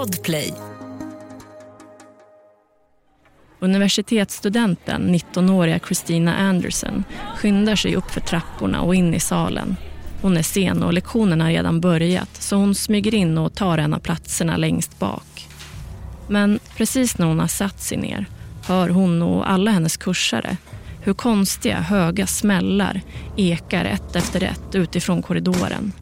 Podplay. Universitetsstudenten, 19-åriga Christina Anderson, skyndar sig upp för trapporna och in i salen. Hon är sen och lektionen har redan börjat så hon smyger in och tar en av platserna längst bak. Men precis när hon har satt sig ner hör hon och alla hennes kursare hur konstiga höga smällar ekar ett efter ett utifrån korridoren.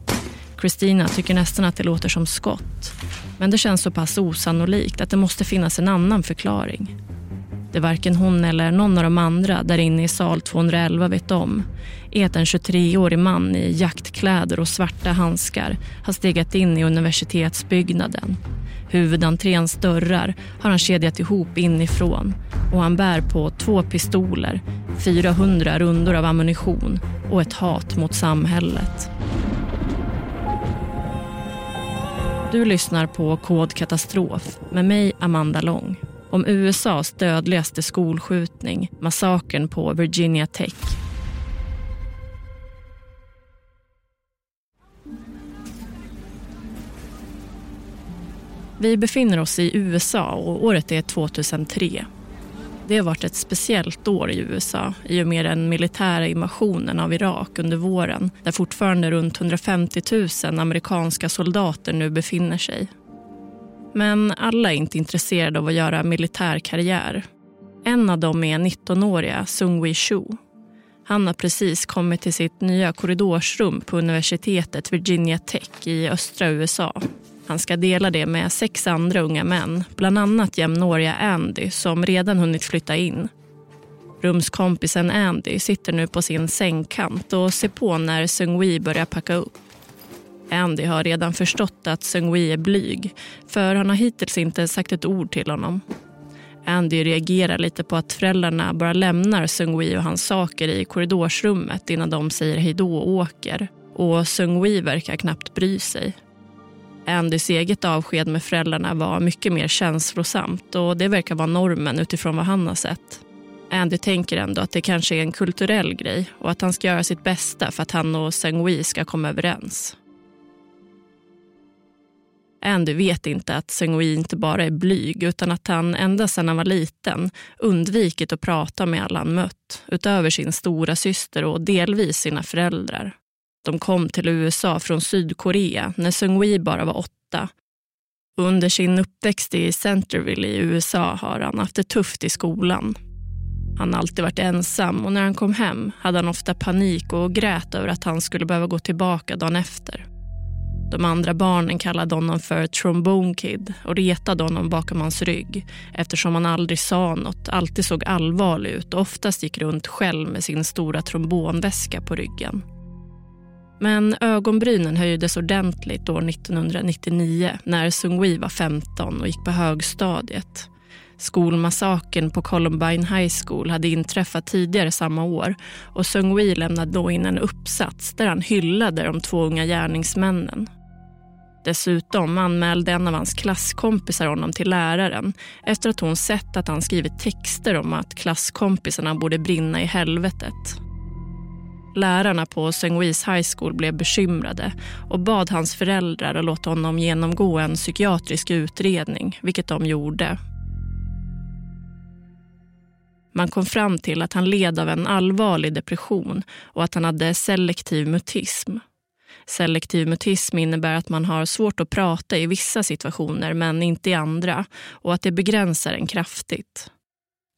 Christina tycker nästan att det låter som skott. Men det känns så pass osannolikt att det måste finnas en annan förklaring. Det varken hon eller någon av de andra där inne i sal 211 vet om är att en 23-årig man i jaktkläder och svarta handskar har stegat in i universitetsbyggnaden. Huvudentréns dörrar har han kedjat ihop inifrån och han bär på två pistoler, 400 rundor av ammunition och ett hat mot samhället. Du lyssnar på Kod katastrof med mig, Amanda Lång om USAs dödligaste skolskjutning, massakern på Virginia Tech. Vi befinner oss i USA och året är 2003. Det har varit ett speciellt år i USA i och med den militära invasionen av Irak under våren där fortfarande runt 150 000 amerikanska soldater nu befinner sig. Men alla är inte intresserade av att göra militär karriär. En av dem är 19-åriga Sung-Wi Shu. Han har precis kommit till sitt nya korridorsrum på universitetet Virginia Tech i östra USA. Han ska dela det med sex andra unga män, bland annat jämnåriga Andy som redan hunnit flytta in. Rumskompisen Andy sitter nu på sin sängkant och ser på när Sungwi börjar packa upp. Andy har redan förstått att Seung-Wi är blyg för han har hittills inte sagt ett ord till honom. Andy reagerar lite på att föräldrarna bara lämnar Seung-Wi och hans saker i korridorsrummet innan de säger hejdå och åker. Och Seung-Wi verkar knappt bry sig. Andys eget avsked med föräldrarna var mycket mer känslosamt och det verkar vara normen utifrån vad han har sett. Andy tänker ändå att det kanske är en kulturell grej och att han ska göra sitt bästa för att han och Sengui ska komma överens. Andy vet inte att Sengui inte bara är blyg utan att han ända sedan han var liten undvikit att prata med alla han mött utöver sin stora syster och delvis sina föräldrar. De kom till USA från Sydkorea när Sungwi bara var åtta. Under sin uppväxt i Centerville i USA har han haft det tufft i skolan. Han har alltid varit ensam och när han kom hem hade han ofta panik och grät över att han skulle behöva gå tillbaka dagen efter. De andra barnen kallade honom för Trombone Kid och retade honom bakom hans rygg eftersom han aldrig sa något, alltid såg allvarlig ut och oftast gick runt själv med sin stora trombonväska på ryggen. Men ögonbrynen höjdes ordentligt år 1999 när Sung-Wi var 15 och gick på högstadiet. Skolmassaken på Columbine High School hade inträffat tidigare samma år och Sung-Wi lämnade då in en uppsats där han hyllade de två unga gärningsmännen. Dessutom anmälde en av hans klasskompisar honom till läraren efter att hon sett att han skrivit texter om att klasskompisarna borde brinna i helvetet. Lärarna på St. Louis High School blev bekymrade och bad hans föräldrar att låta honom genomgå en psykiatrisk utredning, vilket de gjorde. Man kom fram till att han led av en allvarlig depression och att han hade selektiv mutism. Selektiv mutism innebär att man har svårt att prata i vissa situationer men inte i andra och att det begränsar en kraftigt.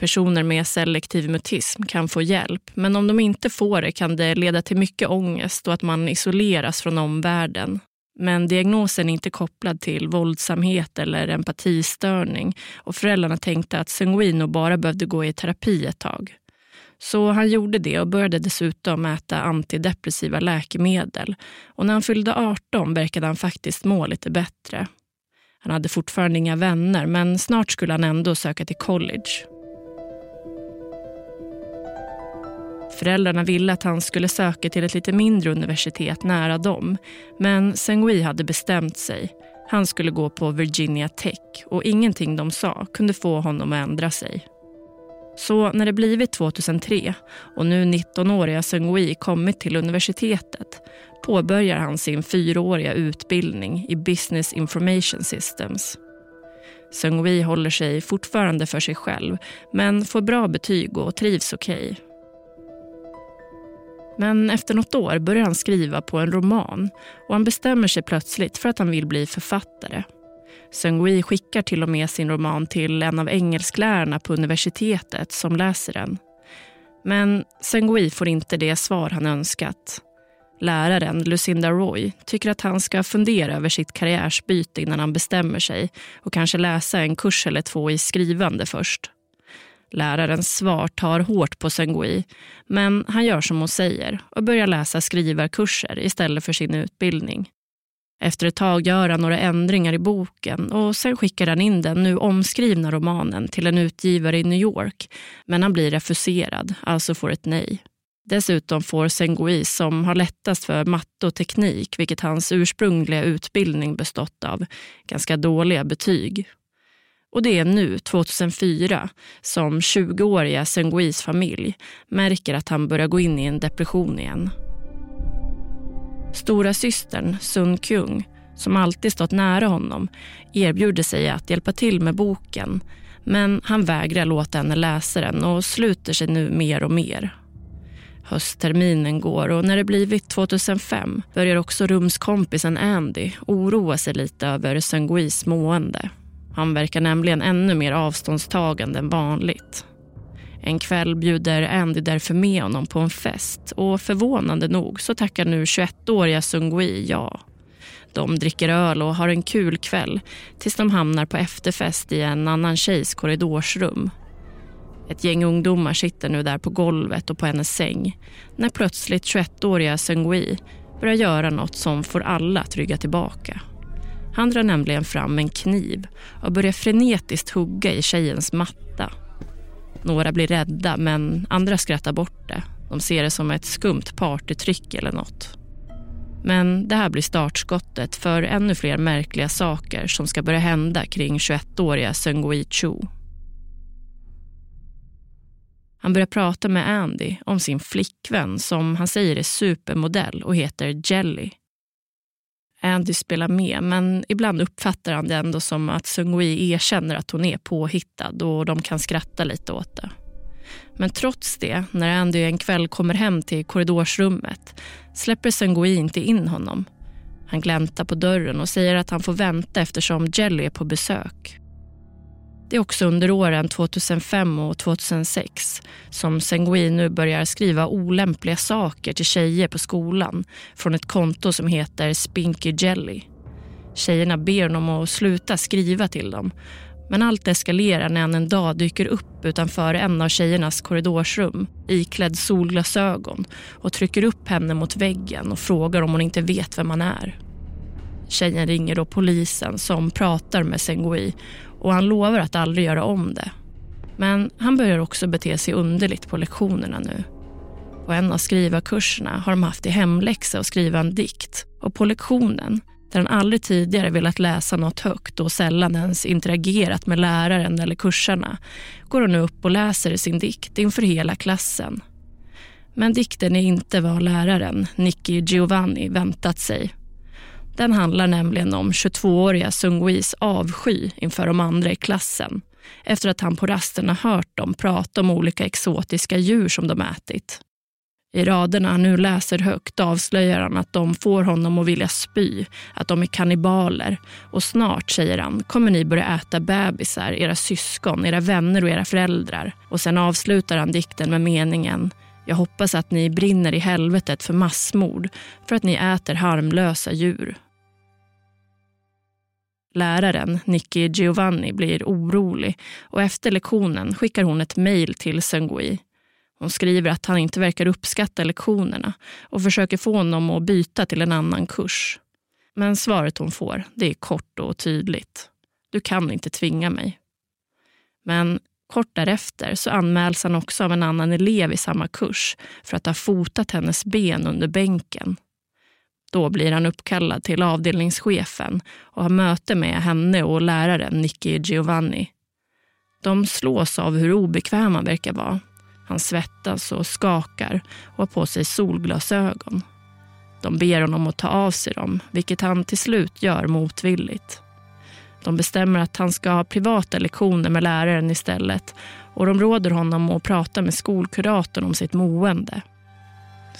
Personer med selektiv mutism kan få hjälp men om de inte får det kan det leda till mycket ångest och att man isoleras från omvärlden. Men diagnosen är inte kopplad till våldsamhet eller empatistörning och föräldrarna tänkte att Sanguino bara behövde gå i terapi ett tag. Så han gjorde det och började dessutom äta antidepressiva läkemedel. Och när han fyllde 18 verkade han faktiskt må lite bättre. Han hade fortfarande inga vänner men snart skulle han ändå söka till college. Föräldrarna ville att han skulle söka till ett lite mindre universitet nära dem. Men Sengui hade bestämt sig. Han skulle gå på Virginia Tech och ingenting de sa kunde få honom att ändra sig. Så när det blivit 2003 och nu 19-åriga Sengui kommit till universitetet påbörjar han sin fyraåriga utbildning i Business Information Systems. Sengui håller sig fortfarande för sig själv men får bra betyg och trivs okej. Okay. Men efter något år börjar han skriva på en roman och han bestämmer sig plötsligt för att han vill bli författare. Seung-Wi skickar till och med sin roman till en av engelsklärarna på universitetet som läser den. Men Seung-Wi får inte det svar han önskat. Läraren, Lucinda Roy, tycker att han ska fundera över sitt karriärsbyte innan han bestämmer sig och kanske läsa en kurs eller två i skrivande först. Lärarens svar tar hårt på Sengui, men han gör som hon säger och börjar läsa skrivarkurser istället för sin utbildning. Efter ett tag gör han några ändringar i boken och sen skickar han in den nu omskrivna romanen till en utgivare i New York. Men han blir refuserad, alltså får ett nej. Dessutom får Sengui, som har lättast för matte och teknik, vilket hans ursprungliga utbildning bestått av, ganska dåliga betyg. Och det är nu, 2004, som 20-åriga Senguis familj märker att han börjar gå in i en depression igen. Stora systern Sun Kyung, som alltid stått nära honom, erbjuder sig att hjälpa till med boken men han vägrar låta henne läsa den och sluter sig nu mer och mer. Höstterminen går och när det blivit 2005 börjar också rumskompisen Andy oroa sig lite över Sanguis mående. Han verkar nämligen ännu mer avståndstagande än vanligt. En kväll bjuder Andy därför med honom på en fest och förvånande nog så tackar nu 21-åriga Sungui ja. De dricker öl och har en kul kväll tills de hamnar på efterfest i en annan tjejs korridorsrum. Ett gäng ungdomar sitter nu där på golvet och på hennes säng när plötsligt 21-åriga Sungui börjar göra något som får alla att rygga tillbaka. Han drar nämligen fram en kniv och börjar frenetiskt hugga i tjejens matta. Några blir rädda, men andra skrattar bort det. De ser det som ett skumt partytryck eller något. Men det här blir startskottet för ännu fler märkliga saker som ska börja hända kring 21-åriga Seungui Chu. Han börjar prata med Andy om sin flickvän som han säger är supermodell och heter Jelly. Andy spelar med, men ibland uppfattar han det ändå som att Sungui erkänner att hon är påhittad och de kan skratta lite åt det. Men trots det, när Andy en kväll kommer hem till korridorsrummet släpper Sungui inte in honom. Han gläntar på dörren och säger att han får vänta eftersom Jelly är på besök. Det är också under åren 2005 och 2006 som Sengui nu börjar skriva olämpliga saker till tjejer på skolan från ett konto som heter Spinky Jelly. Tjejerna ber honom att sluta skriva till dem men allt eskalerar när han en dag dyker upp utanför en av tjejernas korridorsrum iklädd solglasögon och trycker upp henne mot väggen och frågar om hon inte vet vem han är. Tjejen ringer då polisen som pratar med Sengui och han lovar att aldrig göra om det. Men han börjar också bete sig underligt på lektionerna nu. På en av skrivarkurserna har de haft i hemläxa att skriva en dikt och på lektionen, där han aldrig tidigare velat läsa något högt och sällan ens interagerat med läraren eller kursarna, går hon upp och läser sin dikt inför hela klassen. Men dikten är inte vad läraren, Nicky Giovanni, väntat sig den handlar nämligen om 22-åriga Sungwis avsky inför de andra i klassen efter att han på rasten har hört dem prata om olika exotiska djur som de ätit. I raderna han nu läser högt avslöjar han att de får honom att vilja spy, att de är kannibaler och snart, säger han, kommer ni börja äta bebisar, era syskon, era vänner och era föräldrar. Och sen avslutar han dikten med meningen jag hoppas att ni brinner i helvetet för massmord för att ni äter harmlösa djur. Läraren, Nicky Giovanni, blir orolig och efter lektionen skickar hon ett mejl till Sengui. Hon skriver att han inte verkar uppskatta lektionerna och försöker få honom att byta till en annan kurs. Men svaret hon får det är kort och tydligt. Du kan inte tvinga mig. Men kort därefter så anmäls han också av en annan elev i samma kurs för att ha fotat hennes ben under bänken. Då blir han uppkallad till avdelningschefen och har möte med henne och läraren Nicky Giovanni. De slås av hur obekväm han verkar vara. Han svettas och skakar och har på sig solglasögon. De ber honom att ta av sig dem, vilket han till slut gör motvilligt. De bestämmer att han ska ha privata lektioner med läraren istället och de råder honom att prata med skolkuratorn om sitt mående.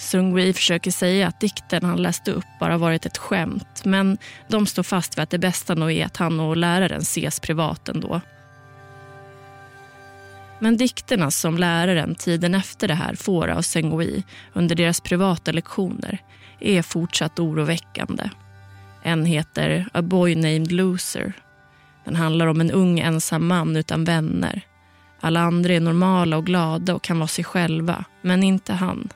Sungui försöker säga att dikten han läste upp bara varit ett skämt men de står fast vid att det bästa nog är att han och läraren ses privat ändå. Men dikterna som läraren tiden efter det här får av Sengui under deras privata lektioner är fortsatt oroväckande. En heter A Boy Named Loser. Den handlar om en ung ensam man utan vänner. Alla andra är normala och glada och kan vara sig själva, men inte han.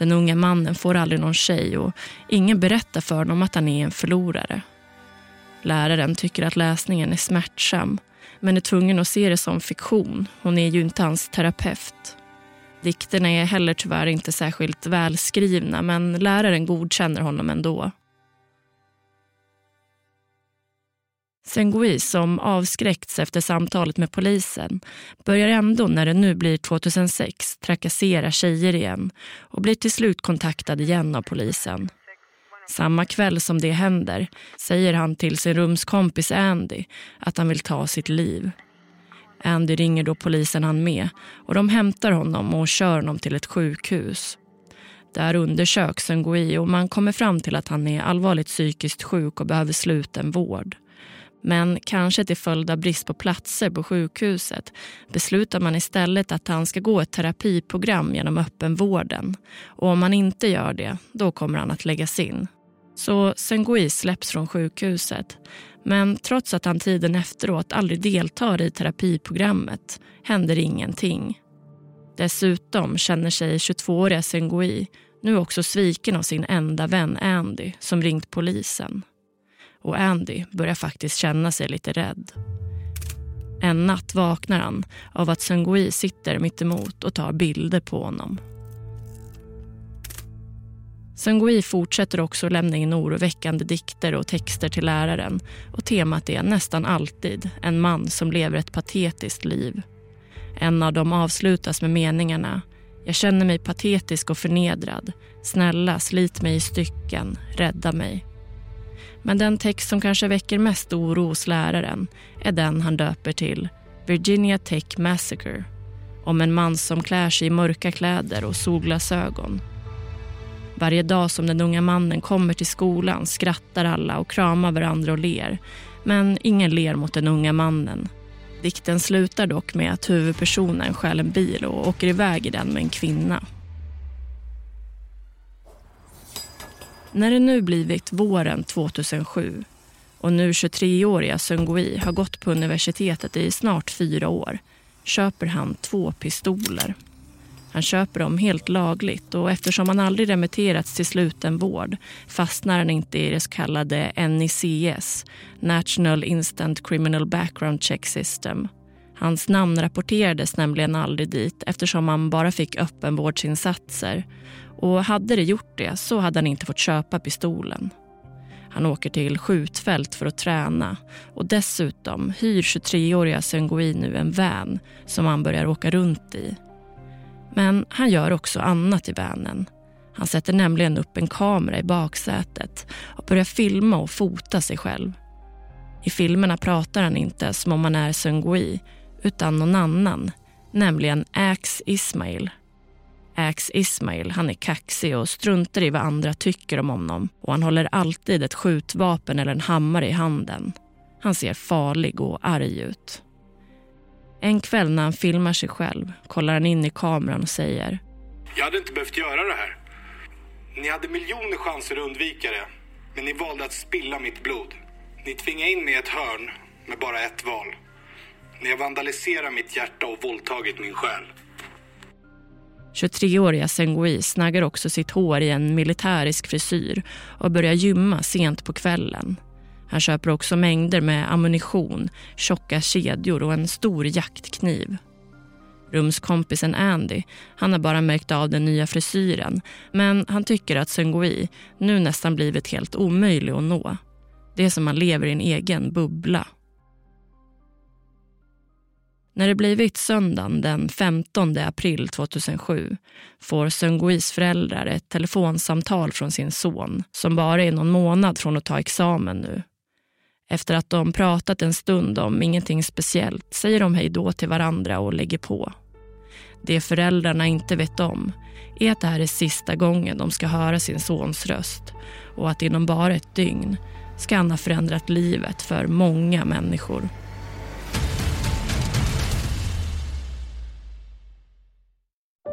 Den unga mannen får aldrig någon tjej och ingen berättar för honom att han är en förlorare. Läraren tycker att läsningen är smärtsam men är tvungen att se det som fiktion. Hon är ju inte hans terapeut. Dikterna är heller tyvärr inte särskilt välskrivna men läraren godkänner honom ändå. Sengui, som avskräckts efter samtalet med polisen, börjar ändå när det nu blir 2006 trakassera tjejer igen och blir till slut kontaktad igen av polisen. Samma kväll som det händer säger han till sin rumskompis Andy att han vill ta sitt liv. Andy ringer då polisen han med och de hämtar honom och kör honom till ett sjukhus. Där undersöks Ngui och man kommer fram till att han är allvarligt psykiskt sjuk och behöver sluten vård. Men kanske till följd av brist på platser på sjukhuset beslutar man istället att han ska gå ett terapiprogram genom öppenvården. Och om han inte gör det, då kommer han att läggas in. Så Sengui släpps från sjukhuset. Men trots att han tiden efteråt aldrig deltar i terapiprogrammet händer ingenting. Dessutom känner sig 22-åriga Sengui nu också sviken av sin enda vän Andy som ringt polisen. Och Andy börjar faktiskt känna sig lite rädd. En natt vaknar han av att Sengui sitter mitt emot och tar bilder på honom. Sengui fortsätter också att lämna in oroväckande dikter och texter till läraren och temat är nästan alltid en man som lever ett patetiskt liv. En av dem avslutas med meningarna Jag känner mig patetisk och förnedrad. Snälla, slit mig i stycken. Rädda mig. Men den text som kanske väcker mest oro hos läraren är den han döper till Virginia Tech Massacre om en man som klär sig i mörka kläder och solglasögon varje dag som den unga mannen kommer till skolan skrattar alla och kramar varandra och ler. Men ingen ler mot den unga mannen. Dikten slutar dock med att huvudpersonen stjäl en bil och åker iväg i den med en kvinna. När det nu blivit våren 2007 och nu 23-åriga Sungui har gått på universitetet i snart fyra år köper han två pistoler. Han köper dem helt lagligt och eftersom han aldrig remitterats till sluten vård fastnar han inte i det så kallade NICS, National Instant Criminal Background Check System. Hans namn rapporterades nämligen aldrig dit eftersom han bara fick öppenvårdsinsatser. Och hade det gjort det så hade han inte fått köpa pistolen. Han åker till skjutfält för att träna och dessutom hyr 23-åriga Sengui nu en van som han börjar åka runt i. Men han gör också annat i vanen. Han sätter nämligen upp en kamera i baksätet och börjar filma och fota sig själv. I filmerna pratar han inte som om han är Sungui utan någon annan, nämligen Ax Ismail ägs Ismail han är kaxig och struntar i vad andra tycker om honom och han håller alltid ett skjutvapen eller en hammare i handen. Han ser farlig och arg ut. En kväll när han filmar sig själv kollar han in i kameran och säger Jag hade inte behövt göra det här. Ni hade miljoner chanser att undvika det. Men ni valde att spilla mitt blod. Ni tvingade in mig i ett hörn med bara ett val. Ni har vandaliserat mitt hjärta och våldtagit min själ. 23-åriga Sengui snaggar också sitt hår i en militärisk frisyr och börjar gymma sent på kvällen. Han köper också mängder med ammunition, tjocka kedjor och en stor jaktkniv. Rumskompisen Andy, han har bara märkt av den nya frisyren men han tycker att Sengui nu nästan blivit helt omöjlig att nå. Det är som man lever i en egen bubbla. När det blivit söndagen den 15 april 2007 får Sönguis föräldrar ett telefonsamtal från sin son som bara är någon månad från att ta examen nu. Efter att de pratat en stund om ingenting speciellt säger de hej då till varandra och lägger på. Det föräldrarna inte vet om är att det här är sista gången de ska höra sin sons röst och att inom bara ett dygn ska han ha förändrat livet för många människor.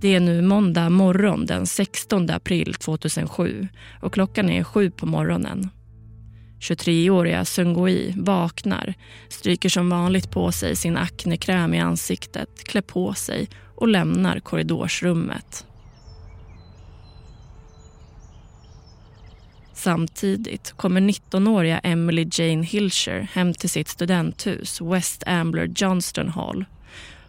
Det är nu måndag morgon den 16 april 2007 och klockan är sju på morgonen. 23-åriga Sungui vaknar, stryker som vanligt på sig sin aknekräm i ansiktet, klär på sig och lämnar korridorsrummet. Samtidigt kommer 19-åriga Emily Jane Hilscher hem till sitt studenthus West Ambler Johnston Hall.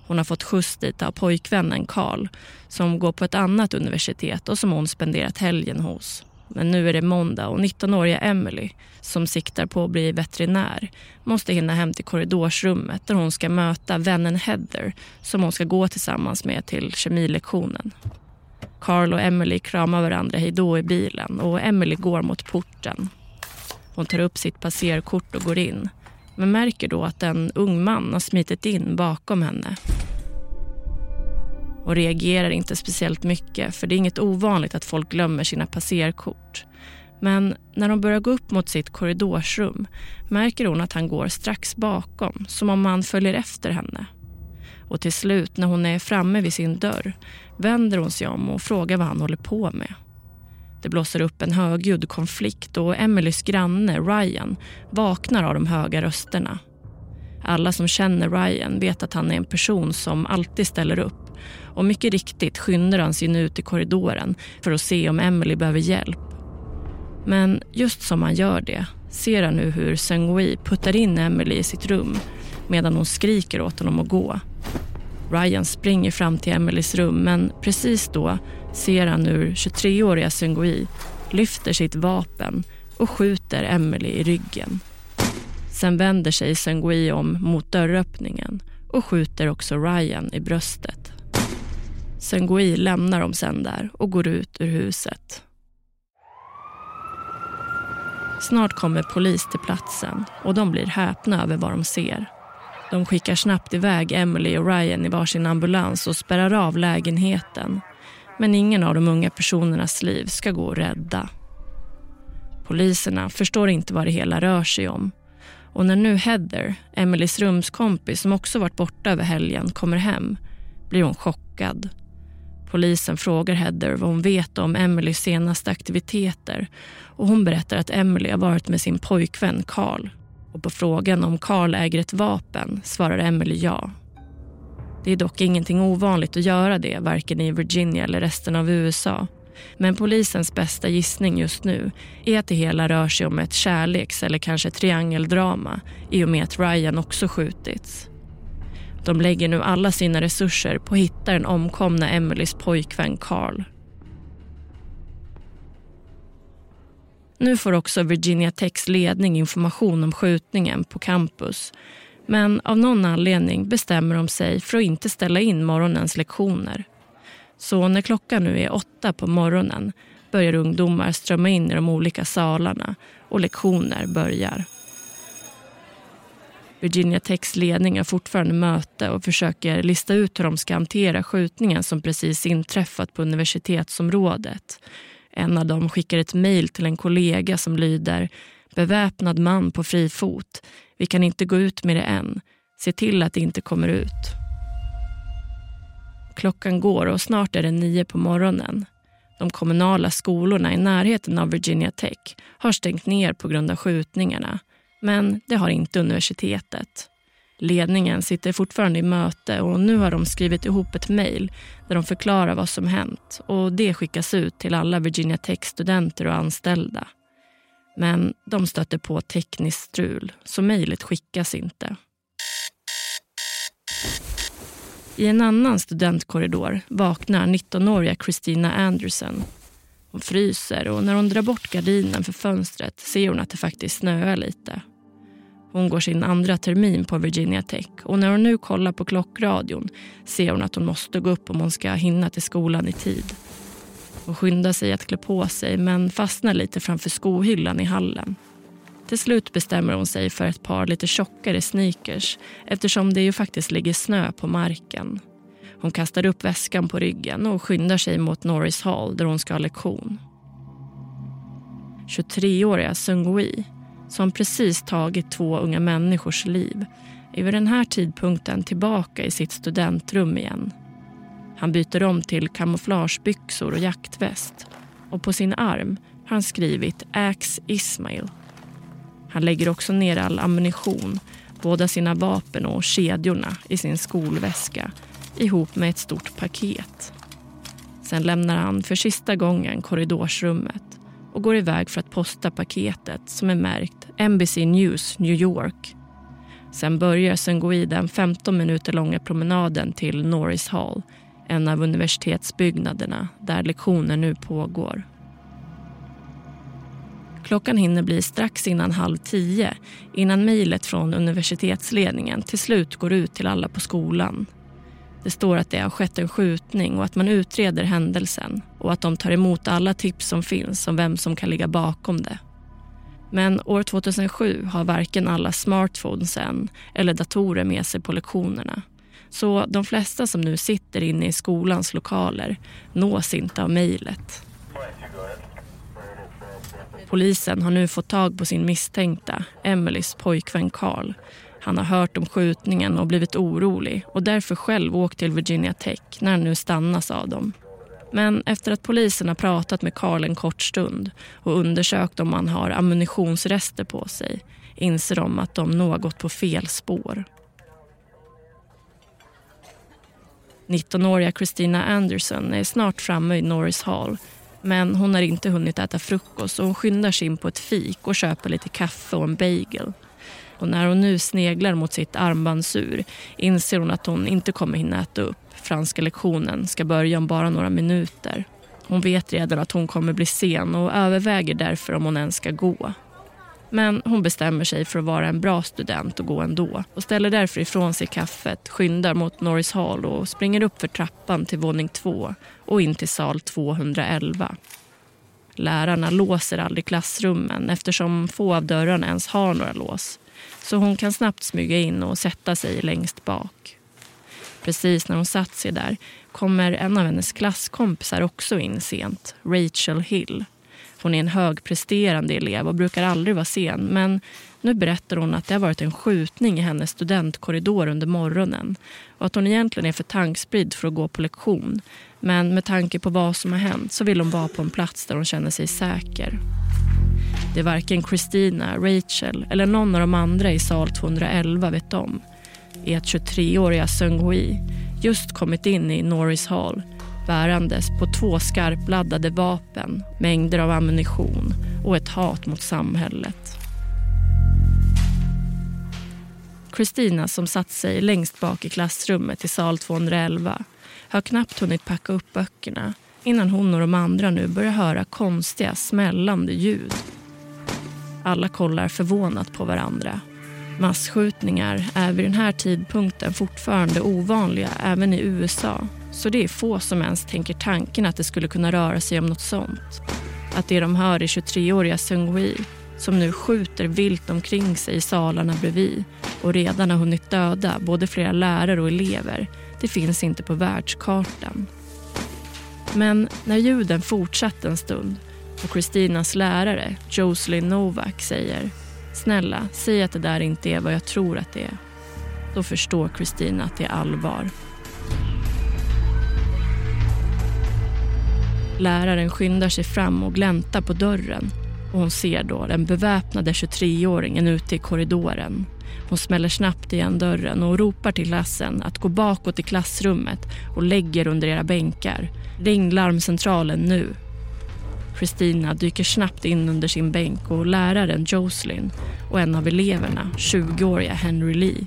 Hon har fått skjuts dit av pojkvännen Karl som går på ett annat universitet och som hon spenderat helgen hos. Men nu är det måndag och 19-åriga Emily, som siktar på att bli veterinär måste hinna hem till korridorsrummet där hon ska möta vännen Heather som hon ska gå tillsammans med till kemilektionen. Carl och Emily kramar varandra hejdå i bilen och Emily går mot porten. Hon tar upp sitt passerkort och går in men märker då att en ung man har smitit in bakom henne. Och reagerar inte speciellt mycket för det är inget ovanligt att folk glömmer sina passerkort. Men när de börjar gå upp mot sitt korridorsrum märker hon att han går strax bakom, som om han följer efter henne. Och till slut, när hon är framme vid sin dörr, vänder hon sig om och frågar vad han håller på med. Det blåser upp en högljudd konflikt och Emelies granne Ryan vaknar av de höga rösterna. Alla som känner Ryan vet att han är en person som alltid ställer upp och mycket riktigt skyndar han sig nu ut i korridoren för att se om Emily behöver hjälp. Men just som han gör det ser han nu hur Sengui puttar in Emily i sitt rum medan hon skriker åt honom att gå. Ryan springer fram till Emelies rum men precis då ser han hur 23-åriga Sengui lyfter sitt vapen och skjuter Emily i ryggen. Sen vänder sig Sengui om mot dörröppningen och skjuter också Ryan i bröstet. Sengui lämnar dem sen där och går ut ur huset. Snart kommer polis till platsen och de blir häpna över vad de ser. De skickar snabbt iväg Emily och Ryan i varsin ambulans och spärrar av lägenheten. Men ingen av de unga personernas liv ska gå att rädda. Poliserna förstår inte vad det hela rör sig om. Och när nu Heather, Emelies rumskompis som också varit borta över helgen, kommer hem blir hon chockad. Polisen frågar Heather vad hon vet om Emelies senaste aktiviteter och hon berättar att Emily har varit med sin pojkvän Carl. Och på frågan om Carl äger ett vapen svarar Emily ja. Det är dock ingenting ovanligt att göra det, varken i Virginia eller resten av USA. Men polisens bästa gissning just nu är att det hela rör sig om ett kärleks eller kanske triangeldrama i och med att Ryan också skjutits. De lägger nu alla sina resurser på att hitta den omkomna Emelies pojkvän Carl. Nu får också Virginia Techs ledning information om skjutningen på campus men av någon anledning bestämmer de sig för att inte ställa in morgonens lektioner. Så när klockan nu är åtta på morgonen börjar ungdomar strömma in i de olika salarna och lektioner börjar. Virginia Techs ledning har fortfarande möte och försöker lista ut hur de ska hantera skjutningen som precis inträffat på universitetsområdet. En av dem skickar ett mejl till en kollega som lyder Beväpnad man på fri fot. Vi kan inte gå ut med det än. Se till att det inte kommer ut. Klockan går och snart är det nio på morgonen. De kommunala skolorna i närheten av Virginia Tech har stängt ner på grund av skjutningarna. Men det har inte universitetet. Ledningen sitter fortfarande i möte och nu har de skrivit ihop ett mejl där de förklarar vad som hänt och det skickas ut till alla Virginia Tech-studenter och anställda. Men de stöter på tekniskt strul, så mejlet skickas inte. I en annan studentkorridor vaknar 19-åriga Christina Anderson. Hon fryser och när hon drar bort gardinen för fönstret ser hon att det faktiskt snöar lite. Hon går sin andra termin på Virginia Tech och när hon nu kollar på klockradion ser hon att hon måste gå upp om hon ska hinna till skolan i tid. Hon skyndar sig att klä på sig men fastnar lite framför skohyllan i hallen. Till slut bestämmer hon sig för ett par lite tjockare sneakers eftersom det ju faktiskt ligger snö på marken. Hon kastar upp väskan på ryggen och skyndar sig mot Norris Hall där hon ska ha lektion. 23-åriga Sungui, som precis tagit två unga människors liv är vid den här tidpunkten tillbaka i sitt studentrum igen. Han byter om till kamouflagebyxor och jaktväst och på sin arm har han skrivit Ax Ismail han lägger också ner all ammunition, båda sina vapen och kedjorna i sin skolväska ihop med ett stort paket. Sen lämnar han för sista gången korridorsrummet och går iväg för att posta paketet som är märkt NBC News New York. Sen börjar Sengui den 15 minuter långa promenaden till Norris Hall en av universitetsbyggnaderna där lektioner nu pågår. Klockan hinner bli strax innan halv tio innan mejlet från universitetsledningen till slut går ut till alla på skolan. Det står att det har skett en skjutning och att man utreder händelsen och att de tar emot alla tips som finns om vem som kan ligga bakom det. Men år 2007 har varken alla smartphones än eller datorer med sig på lektionerna. Så de flesta som nu sitter inne i skolans lokaler nås inte av mejlet. Polisen har nu fått tag på sin misstänkta, Emelies pojkvän Carl. Han har hört om skjutningen och blivit orolig och därför själv åkt till Virginia Tech när han nu stannas av dem. Men efter att polisen har pratat med Carl en kort stund och undersökt om han har ammunitionsrester på sig inser de att de nog har gått på fel spår. 19-åriga Christina Anderson är snart framme i Norris Hall men hon har inte hunnit äta frukost och hon skyndar sig in på ett fik och köper lite kaffe och en bagel. Och när hon nu sneglar mot sitt armbandsur inser hon att hon inte kommer hinna äta upp. Franska lektionen ska börja om bara några minuter. Hon vet redan att hon kommer bli sen och överväger därför om hon ens ska gå. Men hon bestämmer sig för att vara en bra student och gå ändå och ställer därför ifrån sig kaffet, skyndar mot Norris Hall och springer upp för trappan till våning två och in till sal 211. Lärarna låser aldrig klassrummen eftersom få av dörrarna ens har några lås. Så hon kan snabbt smyga in och sätta sig längst bak. Precis när hon satt sig där kommer en av hennes klasskompisar också in sent, Rachel Hill. Hon är en högpresterande elev och brukar aldrig vara sen. Men nu berättar hon att det har varit en skjutning i hennes studentkorridor under morgonen och att hon egentligen är för tankspridd för att gå på lektion. Men med tanke på vad som har hänt så vill hon vara på en plats där hon känner sig säker. Det är varken Christina, Rachel eller någon av de andra i sal 211 vet om är att 23-åriga Sung Hui just kommit in i Norris Hall bärandes på två skarpladdade vapen, mängder av ammunition och ett hat mot samhället. Christina, som satt sig längst bak i klassrummet i sal 211 har knappt hunnit packa upp böckerna innan hon och de andra nu börjar höra konstiga smällande ljud. Alla kollar förvånat på varandra. Massskjutningar är vid den här tidpunkten fortfarande ovanliga även i USA så det är få som ens tänker tanken att det skulle kunna röra sig om något sånt. Att det de hör är 23-åriga Seung-Hui som nu skjuter vilt omkring sig i salarna bredvid och redan har hunnit döda både flera lärare och elever. Det finns inte på världskartan. Men när ljuden fortsatt en stund och Kristinas lärare, Jocelyn Novak, säger “Snälla, säg att det där inte är vad jag tror att det är”. Då förstår Kristina att det är allvar. Läraren skyndar sig fram och gläntar på dörren och hon ser då den beväpnade 23-åringen ute i korridoren. Hon smäller snabbt igen dörren och ropar till klassen att gå bakåt i klassrummet och lägger under era bänkar. Ring larmcentralen nu. Kristina dyker snabbt in under sin bänk och läraren Jocelyn och en av eleverna, 20-åriga Henry Lee,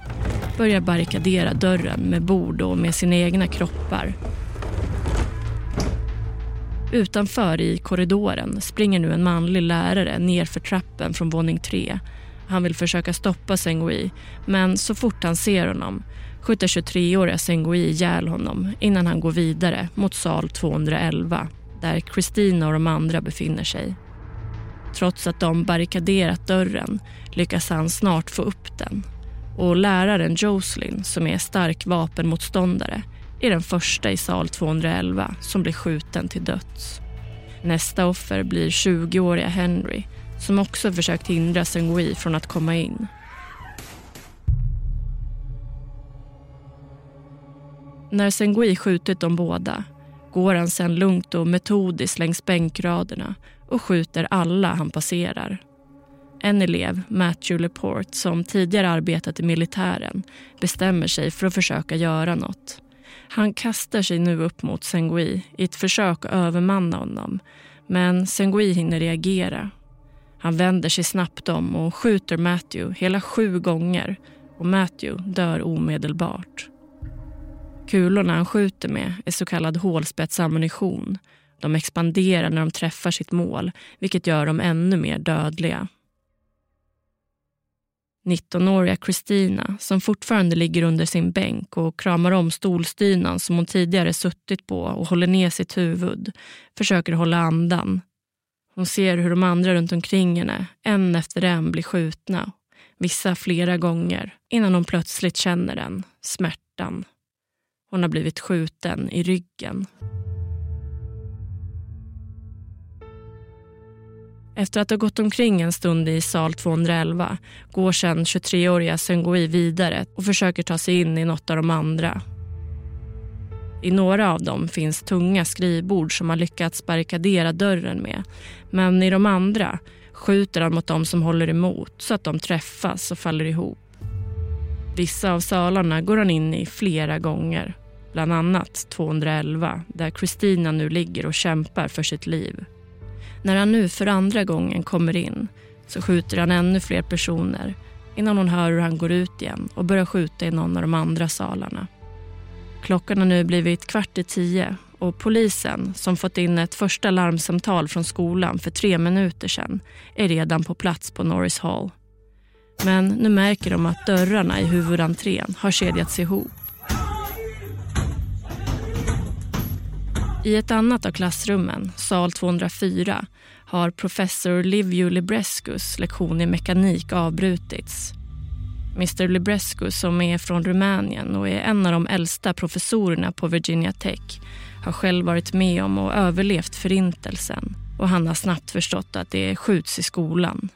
börjar barrikadera dörren med bord och med sina egna kroppar. Utanför i korridoren springer nu en manlig lärare ner för trappen från våning tre. Han vill försöka stoppa Sengui, men så fort han ser honom skjuter 23-åriga Sengui ihjäl honom innan han går vidare mot sal 211 där Kristina och de andra befinner sig. Trots att de barrikaderat dörren lyckas han snart få upp den. Och läraren Jocelyn, som är stark vapenmotståndare, är den första i sal 211 som blir skjuten till döds. Nästa offer blir 20-åriga Henry som också försökt hindra Sengui från att komma in. När Sengui skjutit de båda går han sen lugnt och metodiskt längs bänkraderna och skjuter alla han passerar. En elev, Matthew Laporte, som tidigare arbetat i militären bestämmer sig för att försöka göra något. Han kastar sig nu upp mot Sengui i ett försök att övermanna honom men Sengui hinner reagera. Han vänder sig snabbt om och skjuter Matthew hela sju gånger och Matthew dör omedelbart. Kulorna han skjuter med är så kallad hålspetsammunition. De expanderar när de träffar sitt mål vilket gör dem ännu mer dödliga. 19-åriga Christina, som fortfarande ligger under sin bänk och kramar om stolstynan som hon tidigare suttit på och håller ner sitt huvud, försöker hålla andan. Hon ser hur de andra runt omkring henne, en efter en, blir skjutna. Vissa flera gånger, innan hon plötsligt känner den, smärtan. Hon har blivit skjuten i ryggen. Efter att ha gått omkring en stund i sal 211 går sedan 23-åriga Sengui vidare och försöker ta sig in i något av de andra. I några av dem finns tunga skrivbord som han lyckats barrikadera dörren med. Men i de andra skjuter han mot dem som håller emot så att de träffas och faller ihop. Vissa av salarna går han in i flera gånger. Bland annat 211 där Kristina nu ligger och kämpar för sitt liv. När han nu för andra gången kommer in så skjuter han ännu fler personer innan hon hör hur han går ut igen och börjar skjuta i någon av de andra salarna. Klockan har nu blivit kvart i tio och polisen som fått in ett första larmsamtal från skolan för tre minuter sedan är redan på plats på Norris Hall. Men nu märker de att dörrarna i huvudentrén har kedjats ihop I ett annat av klassrummen, sal 204, har professor Livio Librescus lektion i mekanik avbrutits. Mr Librescu, som är från Rumänien och är en av de äldsta professorerna på Virginia Tech har själv varit med om och överlevt förintelsen och han har snabbt förstått att det skjuts i skolan.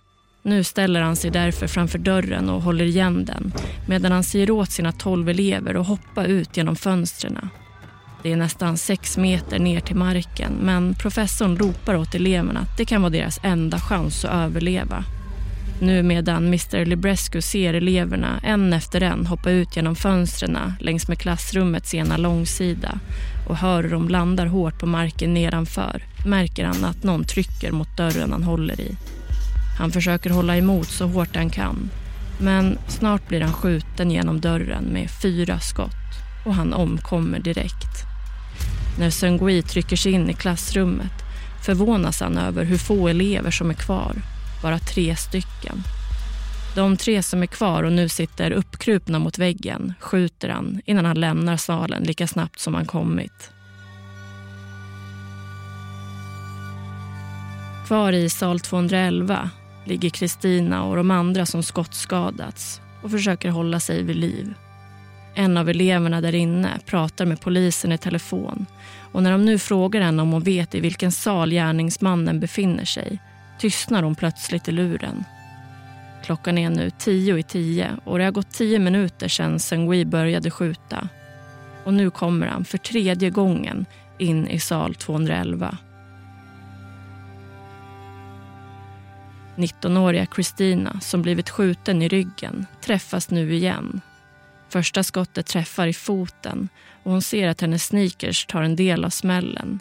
Nu ställer han sig därför framför dörren och håller igen den medan han säger åt sina tolv elever att hoppa ut genom fönstren. Det är nästan sex meter ner till marken men professorn ropar åt eleverna att det kan vara deras enda chans att överleva. Nu medan Mr Librescu ser eleverna en efter en hoppa ut genom fönstren längs med klassrummets ena långsida och hör hur de landar hårt på marken nedanför märker han att någon trycker mot dörren han håller i. Han försöker hålla emot så hårt han kan men snart blir han skjuten genom dörren med fyra skott och han omkommer direkt. När Sungui trycker sig in i klassrummet förvånas han över hur få elever som är kvar. Bara tre stycken. De tre som är kvar och nu sitter uppkrupna mot väggen skjuter han innan han lämnar salen lika snabbt som han kommit. Kvar i sal 211 ligger Kristina och de andra som skottskadats och försöker hålla sig vid liv. En av eleverna där inne pratar med polisen i telefon och när de nu frågar henne om hon vet i vilken sal gärningsmannen befinner sig tystnar hon plötsligt i luren. Klockan är nu tio i tio och det har gått tio minuter sedan Sengui började skjuta. Och nu kommer han för tredje gången in i sal 211. 19-åriga Christina, som blivit skjuten i ryggen, träffas nu igen. Första skottet träffar i foten och hon ser att hennes sneakers tar en del av smällen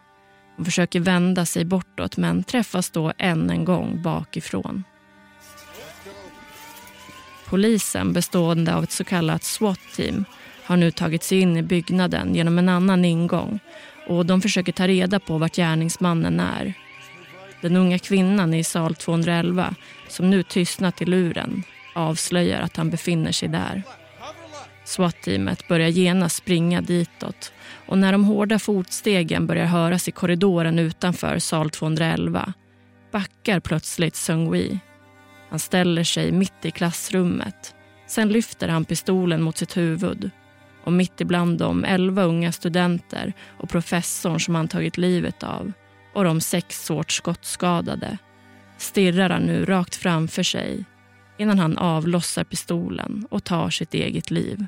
och försöker vända sig bortåt men träffas då än en gång bakifrån. Polisen, bestående av ett så kallat SWAT-team, har nu tagit sig in i byggnaden genom en annan ingång och de försöker ta reda på vart gärningsmannen är. Den unga kvinnan i sal 211, som nu tystnat i luren, avslöjar att han befinner sig där. SWAT-teamet börjar genast springa ditåt och när de hårda fotstegen börjar höras i korridoren utanför sal 211 backar plötsligt Sung-Wi. Han ställer sig mitt i klassrummet. Sen lyfter han pistolen mot sitt huvud. Och mitt ibland de elva unga studenter och professorn som han tagit livet av och de sex svårt skottskadade stirrar han nu rakt framför sig innan han avlossar pistolen och tar sitt eget liv.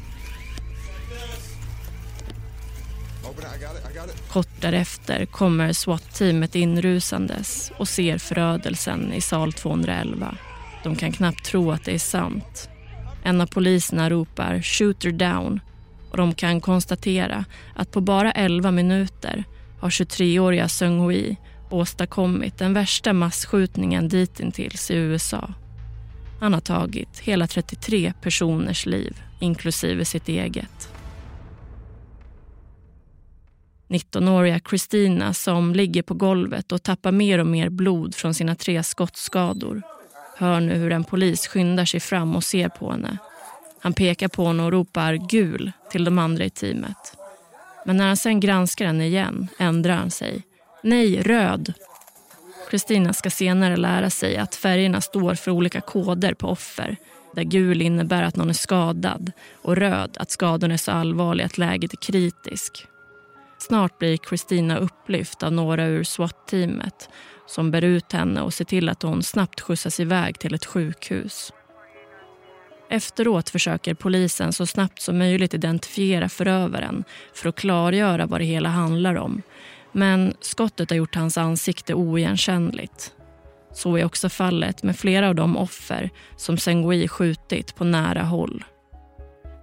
Kort därefter kommer SWAT-teamet inrusandes och ser förödelsen i sal 211. De kan knappt tro att det är sant. En av poliserna ropar “shooter down” och de kan konstatera att på bara 11 minuter har 23-åriga Sung Hui åstadkommit den värsta massskjutningen ditintills i USA. Han har tagit hela 33 personers liv, inklusive sitt eget. 19-åriga Christina som ligger på golvet och tappar mer och mer blod från sina tre skottskador hör nu hur en polis skyndar sig fram och ser på henne. Han pekar på henne och ropar gul till de andra i teamet. Men när han sen granskar henne igen ändrar han sig. Nej, röd. Kristina ska senare lära sig att färgerna står för olika koder på offer där gul innebär att någon är skadad och röd att skadorna är så allvarliga att läget är kritiskt. Snart blir Kristina upplyft av några ur SWAT-teamet som bär ut henne och ser till att hon snabbt skjutsas iväg till ett sjukhus. Efteråt försöker polisen så snabbt som möjligt identifiera förövaren för att klargöra vad det hela handlar om. Men skottet har gjort hans ansikte oigenkännligt. Så är också fallet med flera av de offer som Sengui skjutit på nära håll.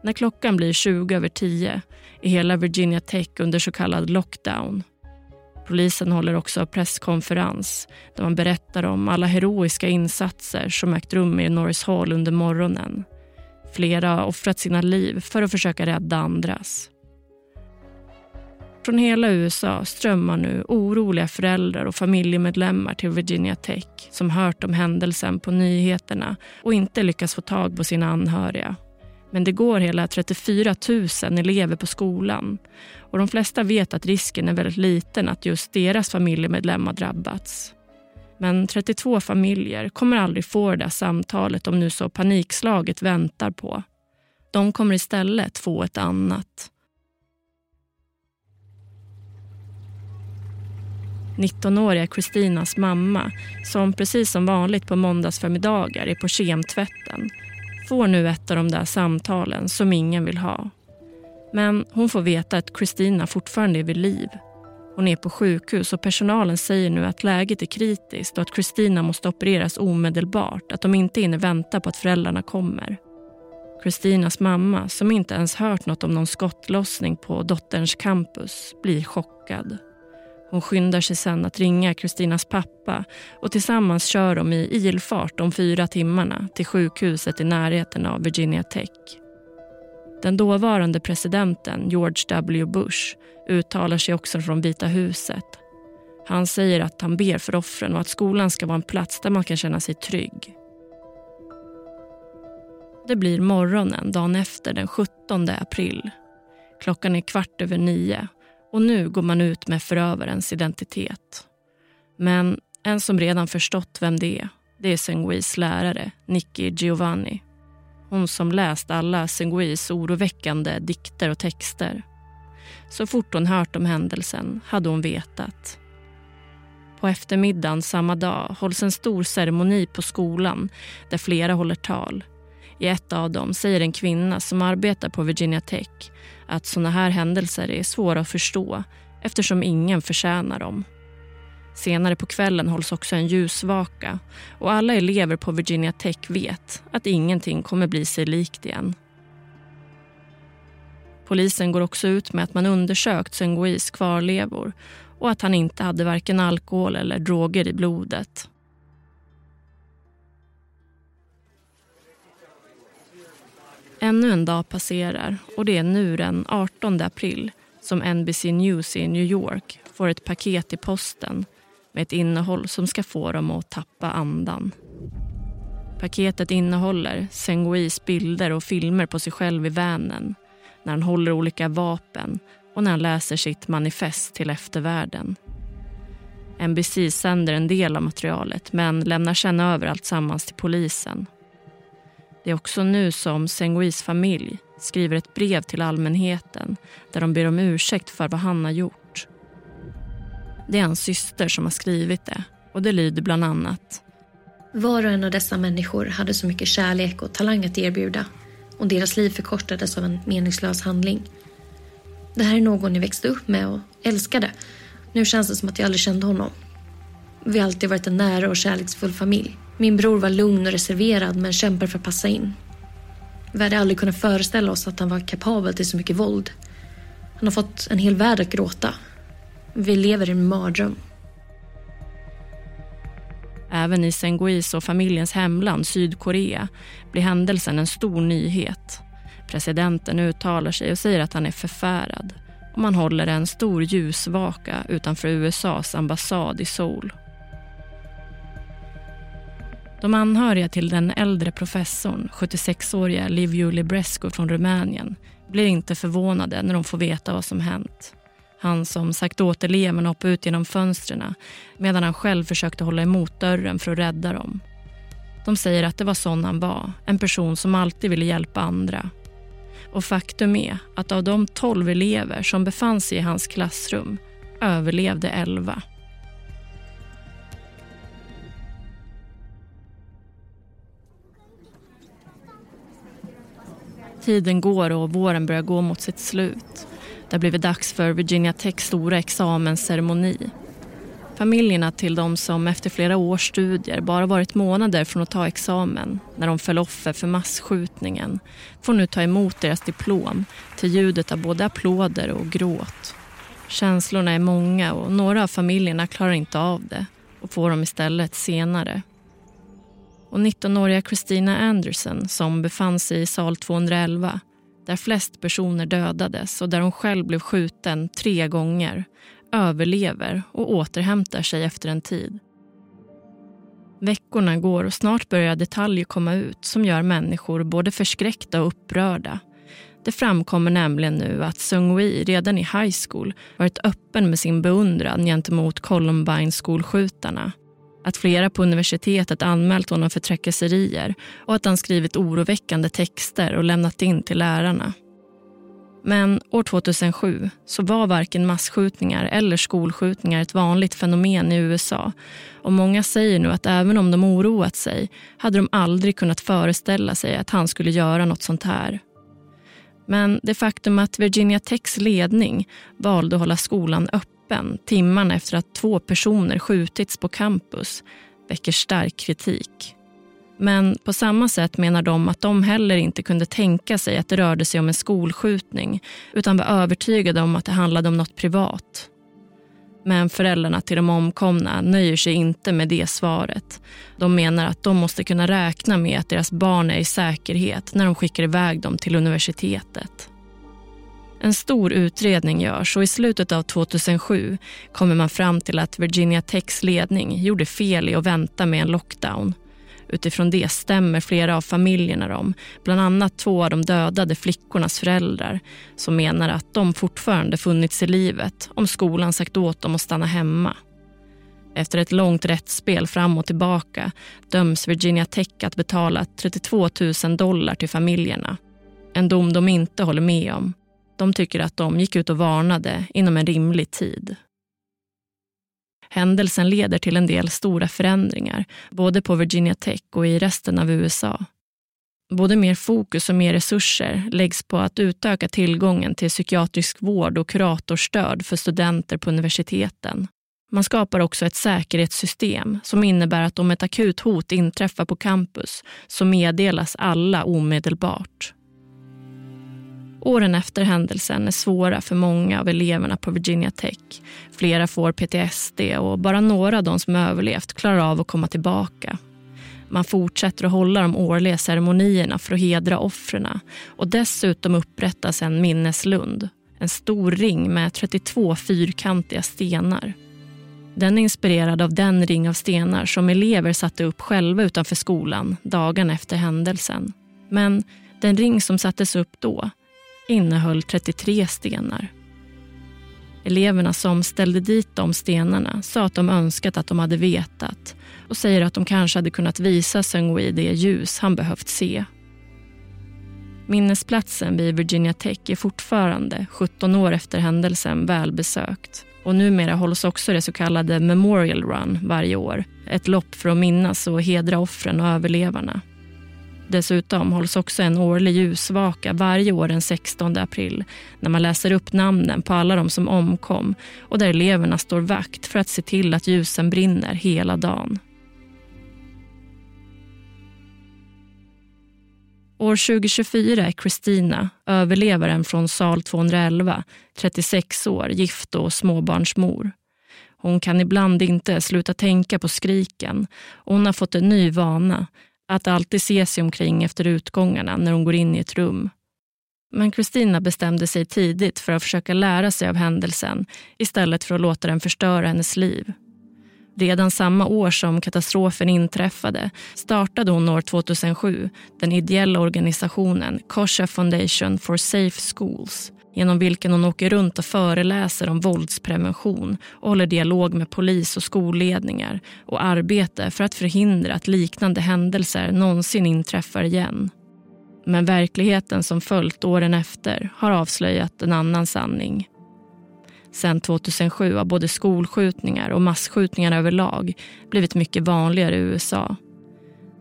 När klockan blir 20 över 10 är hela Virginia Tech under så kallad lockdown. Polisen håller också presskonferens där man berättar om alla heroiska insatser som ägt rum i Norris Hall under morgonen. Flera har offrat sina liv för att försöka rädda andras. Från hela USA strömmar nu oroliga föräldrar och familjemedlemmar till Virginia Tech som hört om händelsen på nyheterna och inte lyckas få tag på sina anhöriga. Men det går hela 34 000 elever på skolan och de flesta vet att risken är väldigt liten att just deras familjemedlemmar drabbats. Men 32 familjer kommer aldrig få det där samtalet de nu så panikslaget väntar på. De kommer istället få ett annat. 19-åriga Kristinas mamma, som precis som vanligt på måndagsförmiddagar är på kemtvätten får nu ett av de där samtalen som ingen vill ha. Men hon får veta att Kristina fortfarande är vid liv. Hon är på sjukhus och personalen säger nu att läget är kritiskt och att Kristina måste opereras omedelbart, att de inte hinner vänta på att föräldrarna kommer. Kristinas mamma, som inte ens hört något om någon skottlossning på dotterns campus, blir chockad. Hon skyndar sig sen att ringa Kristinas pappa och tillsammans kör de i ilfart de fyra timmarna till sjukhuset i närheten av Virginia Tech. Den dåvarande presidenten George W Bush uttalar sig också från Vita huset. Han säger att han ber för offren och att skolan ska vara en plats där man kan känna sig trygg. Det blir morgonen dagen efter den 17 april. Klockan är kvart över nio och nu går man ut med förövarens identitet. Men en som redan förstått vem det är, det är Senguis lärare, Nicky Giovanni. Hon som läst alla Senguis oroväckande dikter och texter. Så fort hon hört om händelsen hade hon vetat. På eftermiddagen samma dag hålls en stor ceremoni på skolan där flera håller tal. I ett av dem säger en kvinna som arbetar på Virginia Tech att såna här händelser är svåra att förstå eftersom ingen förtjänar dem. Senare på kvällen hålls också en ljusvaka och alla elever på Virginia Tech vet att ingenting kommer bli sig likt igen. Polisen går också ut med att man undersökt Sengois kvarlevor och att han inte hade varken alkohol eller droger i blodet. Ännu en dag passerar och det är nu den 18 april som NBC News i New York får ett paket i posten med ett innehåll som ska få dem att tappa andan. Paketet innehåller Sengois bilder och filmer på sig själv i vänen när han håller olika vapen och när han läser sitt manifest till eftervärlden. NBC sänder en del av materialet men lämnar sen över allt sammans till polisen. Det är också nu som Senguis familj skriver ett brev till allmänheten där de ber om ursäkt för vad han har gjort. Det är hans syster som har skrivit det och det lyder bland annat. Var och en av dessa människor hade så mycket kärlek och talang att erbjuda och deras liv förkortades av en meningslös handling. Det här är någon ni växte upp med och älskade. Nu känns det som att jag aldrig kände honom. Vi har alltid varit en nära och kärleksfull familj. Min bror var lugn och reserverad men kämpade för att passa in. Vi hade aldrig kunnat föreställa oss att han var kapabel till så mycket våld. Han har fått en hel värld att gråta. Vi lever i en mardröm. Även i Senguis och familjens hemland Sydkorea blir händelsen en stor nyhet. Presidenten uttalar sig och säger att han är förfärad och man håller en stor ljusvaka utanför USAs ambassad i Seoul. De anhöriga till den äldre professorn, 76-åriga Liviu Librescu från Rumänien blir inte förvånade när de får veta vad som hänt. Han som sagt åt eleverna att hoppa ut genom fönstren medan han själv försökte hålla emot dörren för att rädda dem. De säger att det var sån han var, en person som alltid ville hjälpa andra. Och faktum är att av de tolv elever som befann sig i hans klassrum överlevde elva. Tiden går och våren börjar gå mot sitt slut. Det har blivit dags för Virginia Techs stora examensceremoni. Familjerna till de som efter flera års studier bara varit månader från att ta examen när de föll offer för massskjutningen får nu ta emot deras diplom till ljudet av både applåder och gråt. Känslorna är många och några av familjerna klarar inte av det och får dem istället senare. Och 19-åriga Christina Anderson som befann sig i sal 211 där flest personer dödades och där hon själv blev skjuten tre gånger överlever och återhämtar sig efter en tid. Veckorna går och snart börjar detaljer komma ut som gör människor både förskräckta och upprörda. Det framkommer nämligen nu att Sung-Wi redan i high school varit öppen med sin beundran gentemot Columbine-skolskjutarna. Att flera på universitetet anmält honom för trakasserier och att han skrivit oroväckande texter och lämnat in till lärarna. Men år 2007 så var varken massskjutningar eller skolskjutningar ett vanligt fenomen i USA. Och Många säger nu att även om de oroat sig hade de aldrig kunnat föreställa sig att han skulle göra något sånt här. Men det faktum att Virginia Techs ledning valde att hålla skolan öppen timmarna efter att två personer skjutits på campus väcker stark kritik. Men på samma sätt menar de att de heller inte kunde tänka sig att det rörde sig om en skolskjutning utan var övertygade om att det handlade om något privat. Men föräldrarna till de omkomna nöjer sig inte med det svaret. De menar att de måste kunna räkna med att deras barn är i säkerhet när de skickar iväg dem till universitetet. En stor utredning görs och i slutet av 2007 kommer man fram till att Virginia Techs ledning gjorde fel i att vänta med en lockdown. Utifrån det stämmer flera av familjerna dem, bland annat två av de dödade flickornas föräldrar som menar att de fortfarande funnits i livet om skolan sagt åt dem att stanna hemma. Efter ett långt rättsspel fram och tillbaka döms Virginia Tech att betala 32 000 dollar till familjerna. En dom de inte håller med om. De tycker att de gick ut och varnade inom en rimlig tid. Händelsen leder till en del stora förändringar, både på Virginia Tech och i resten av USA. Både mer fokus och mer resurser läggs på att utöka tillgången till psykiatrisk vård och kuratorstöd för studenter på universiteten. Man skapar också ett säkerhetssystem som innebär att om ett akut hot inträffar på campus så meddelas alla omedelbart. Åren efter händelsen är svåra för många av eleverna på Virginia Tech. Flera får PTSD och bara några av de som överlevt klarar av att komma tillbaka. Man fortsätter att hålla de årliga ceremonierna för att hedra offren och dessutom upprättas en minneslund. En stor ring med 32 fyrkantiga stenar. Den är inspirerad av den ring av stenar som elever satte upp själva utanför skolan dagen efter händelsen. Men den ring som sattes upp då innehöll 33 stenar. Eleverna som ställde dit de stenarna sa att de önskat att de hade vetat och säger att de kanske hade kunnat visa Seungui det ljus han behövt se. Minnesplatsen vid Virginia Tech är fortfarande, 17 år efter händelsen, välbesökt. Och numera hålls också det så kallade Memorial Run varje år. Ett lopp för att minnas och hedra offren och överlevarna. Dessutom hålls också en årlig ljusvaka varje år den 16 april när man läser upp namnen på alla de som omkom och där eleverna står vakt för att se till att ljusen brinner hela dagen. År 2024 är Christina, överlevaren från sal 211, 36 år, gift och småbarnsmor. Hon kan ibland inte sluta tänka på skriken och hon har fått en ny vana att alltid se sig omkring efter utgångarna när hon går in i ett rum. Men Kristina bestämde sig tidigt för att försöka lära sig av händelsen istället för att låta den förstöra hennes liv. Redan samma år som katastrofen inträffade startade hon år 2007 den ideella organisationen Kosha Foundation for Safe Schools genom vilken hon åker runt och föreläser om våldsprevention och håller dialog med polis och skolledningar och arbetar för att förhindra att liknande händelser någonsin inträffar igen. Men verkligheten som följt åren efter har avslöjat en annan sanning. Sen 2007 har både skolskjutningar och massskjutningar överlag blivit mycket vanligare i USA.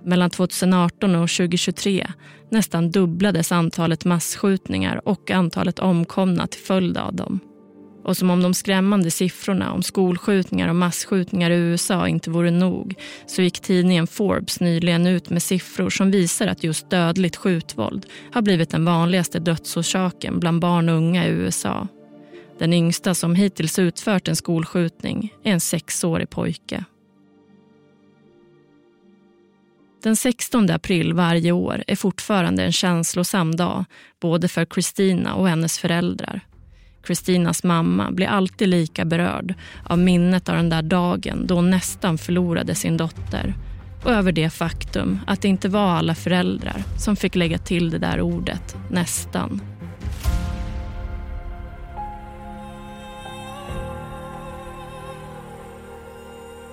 Mellan 2018 och 2023 nästan dubblades antalet massskjutningar och antalet omkomna till följd av dem. Och som om de skrämmande siffrorna om skolskjutningar och massskjutningar i USA inte vore nog så gick tidningen Forbes nyligen ut med siffror som visar att just dödligt skjutvåld har blivit den vanligaste dödsorsaken bland barn och unga i USA. Den yngsta som hittills utfört en skolskjutning är en sexårig pojke. Den 16 april varje år är fortfarande en känslosam dag både för Kristina och hennes föräldrar. Kristinas mamma blir alltid lika berörd av minnet av den där dagen då hon nästan förlorade sin dotter och över det faktum att det inte var alla föräldrar som fick lägga till det där ordet nästan.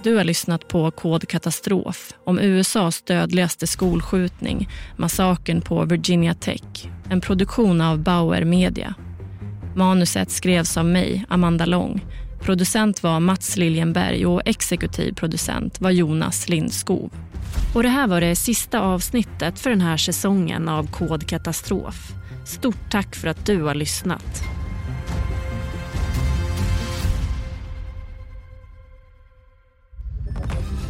Du har lyssnat på Kod katastrof om USAs dödligaste skolskjutning, massakern på Virginia Tech. En produktion av Bauer Media. Manuset skrevs av mig, Amanda Lång. Producent var Mats Liljenberg och exekutiv producent var Jonas Lindskov. Och det här var det sista avsnittet för den här säsongen av Kod katastrof. Stort tack för att du har lyssnat.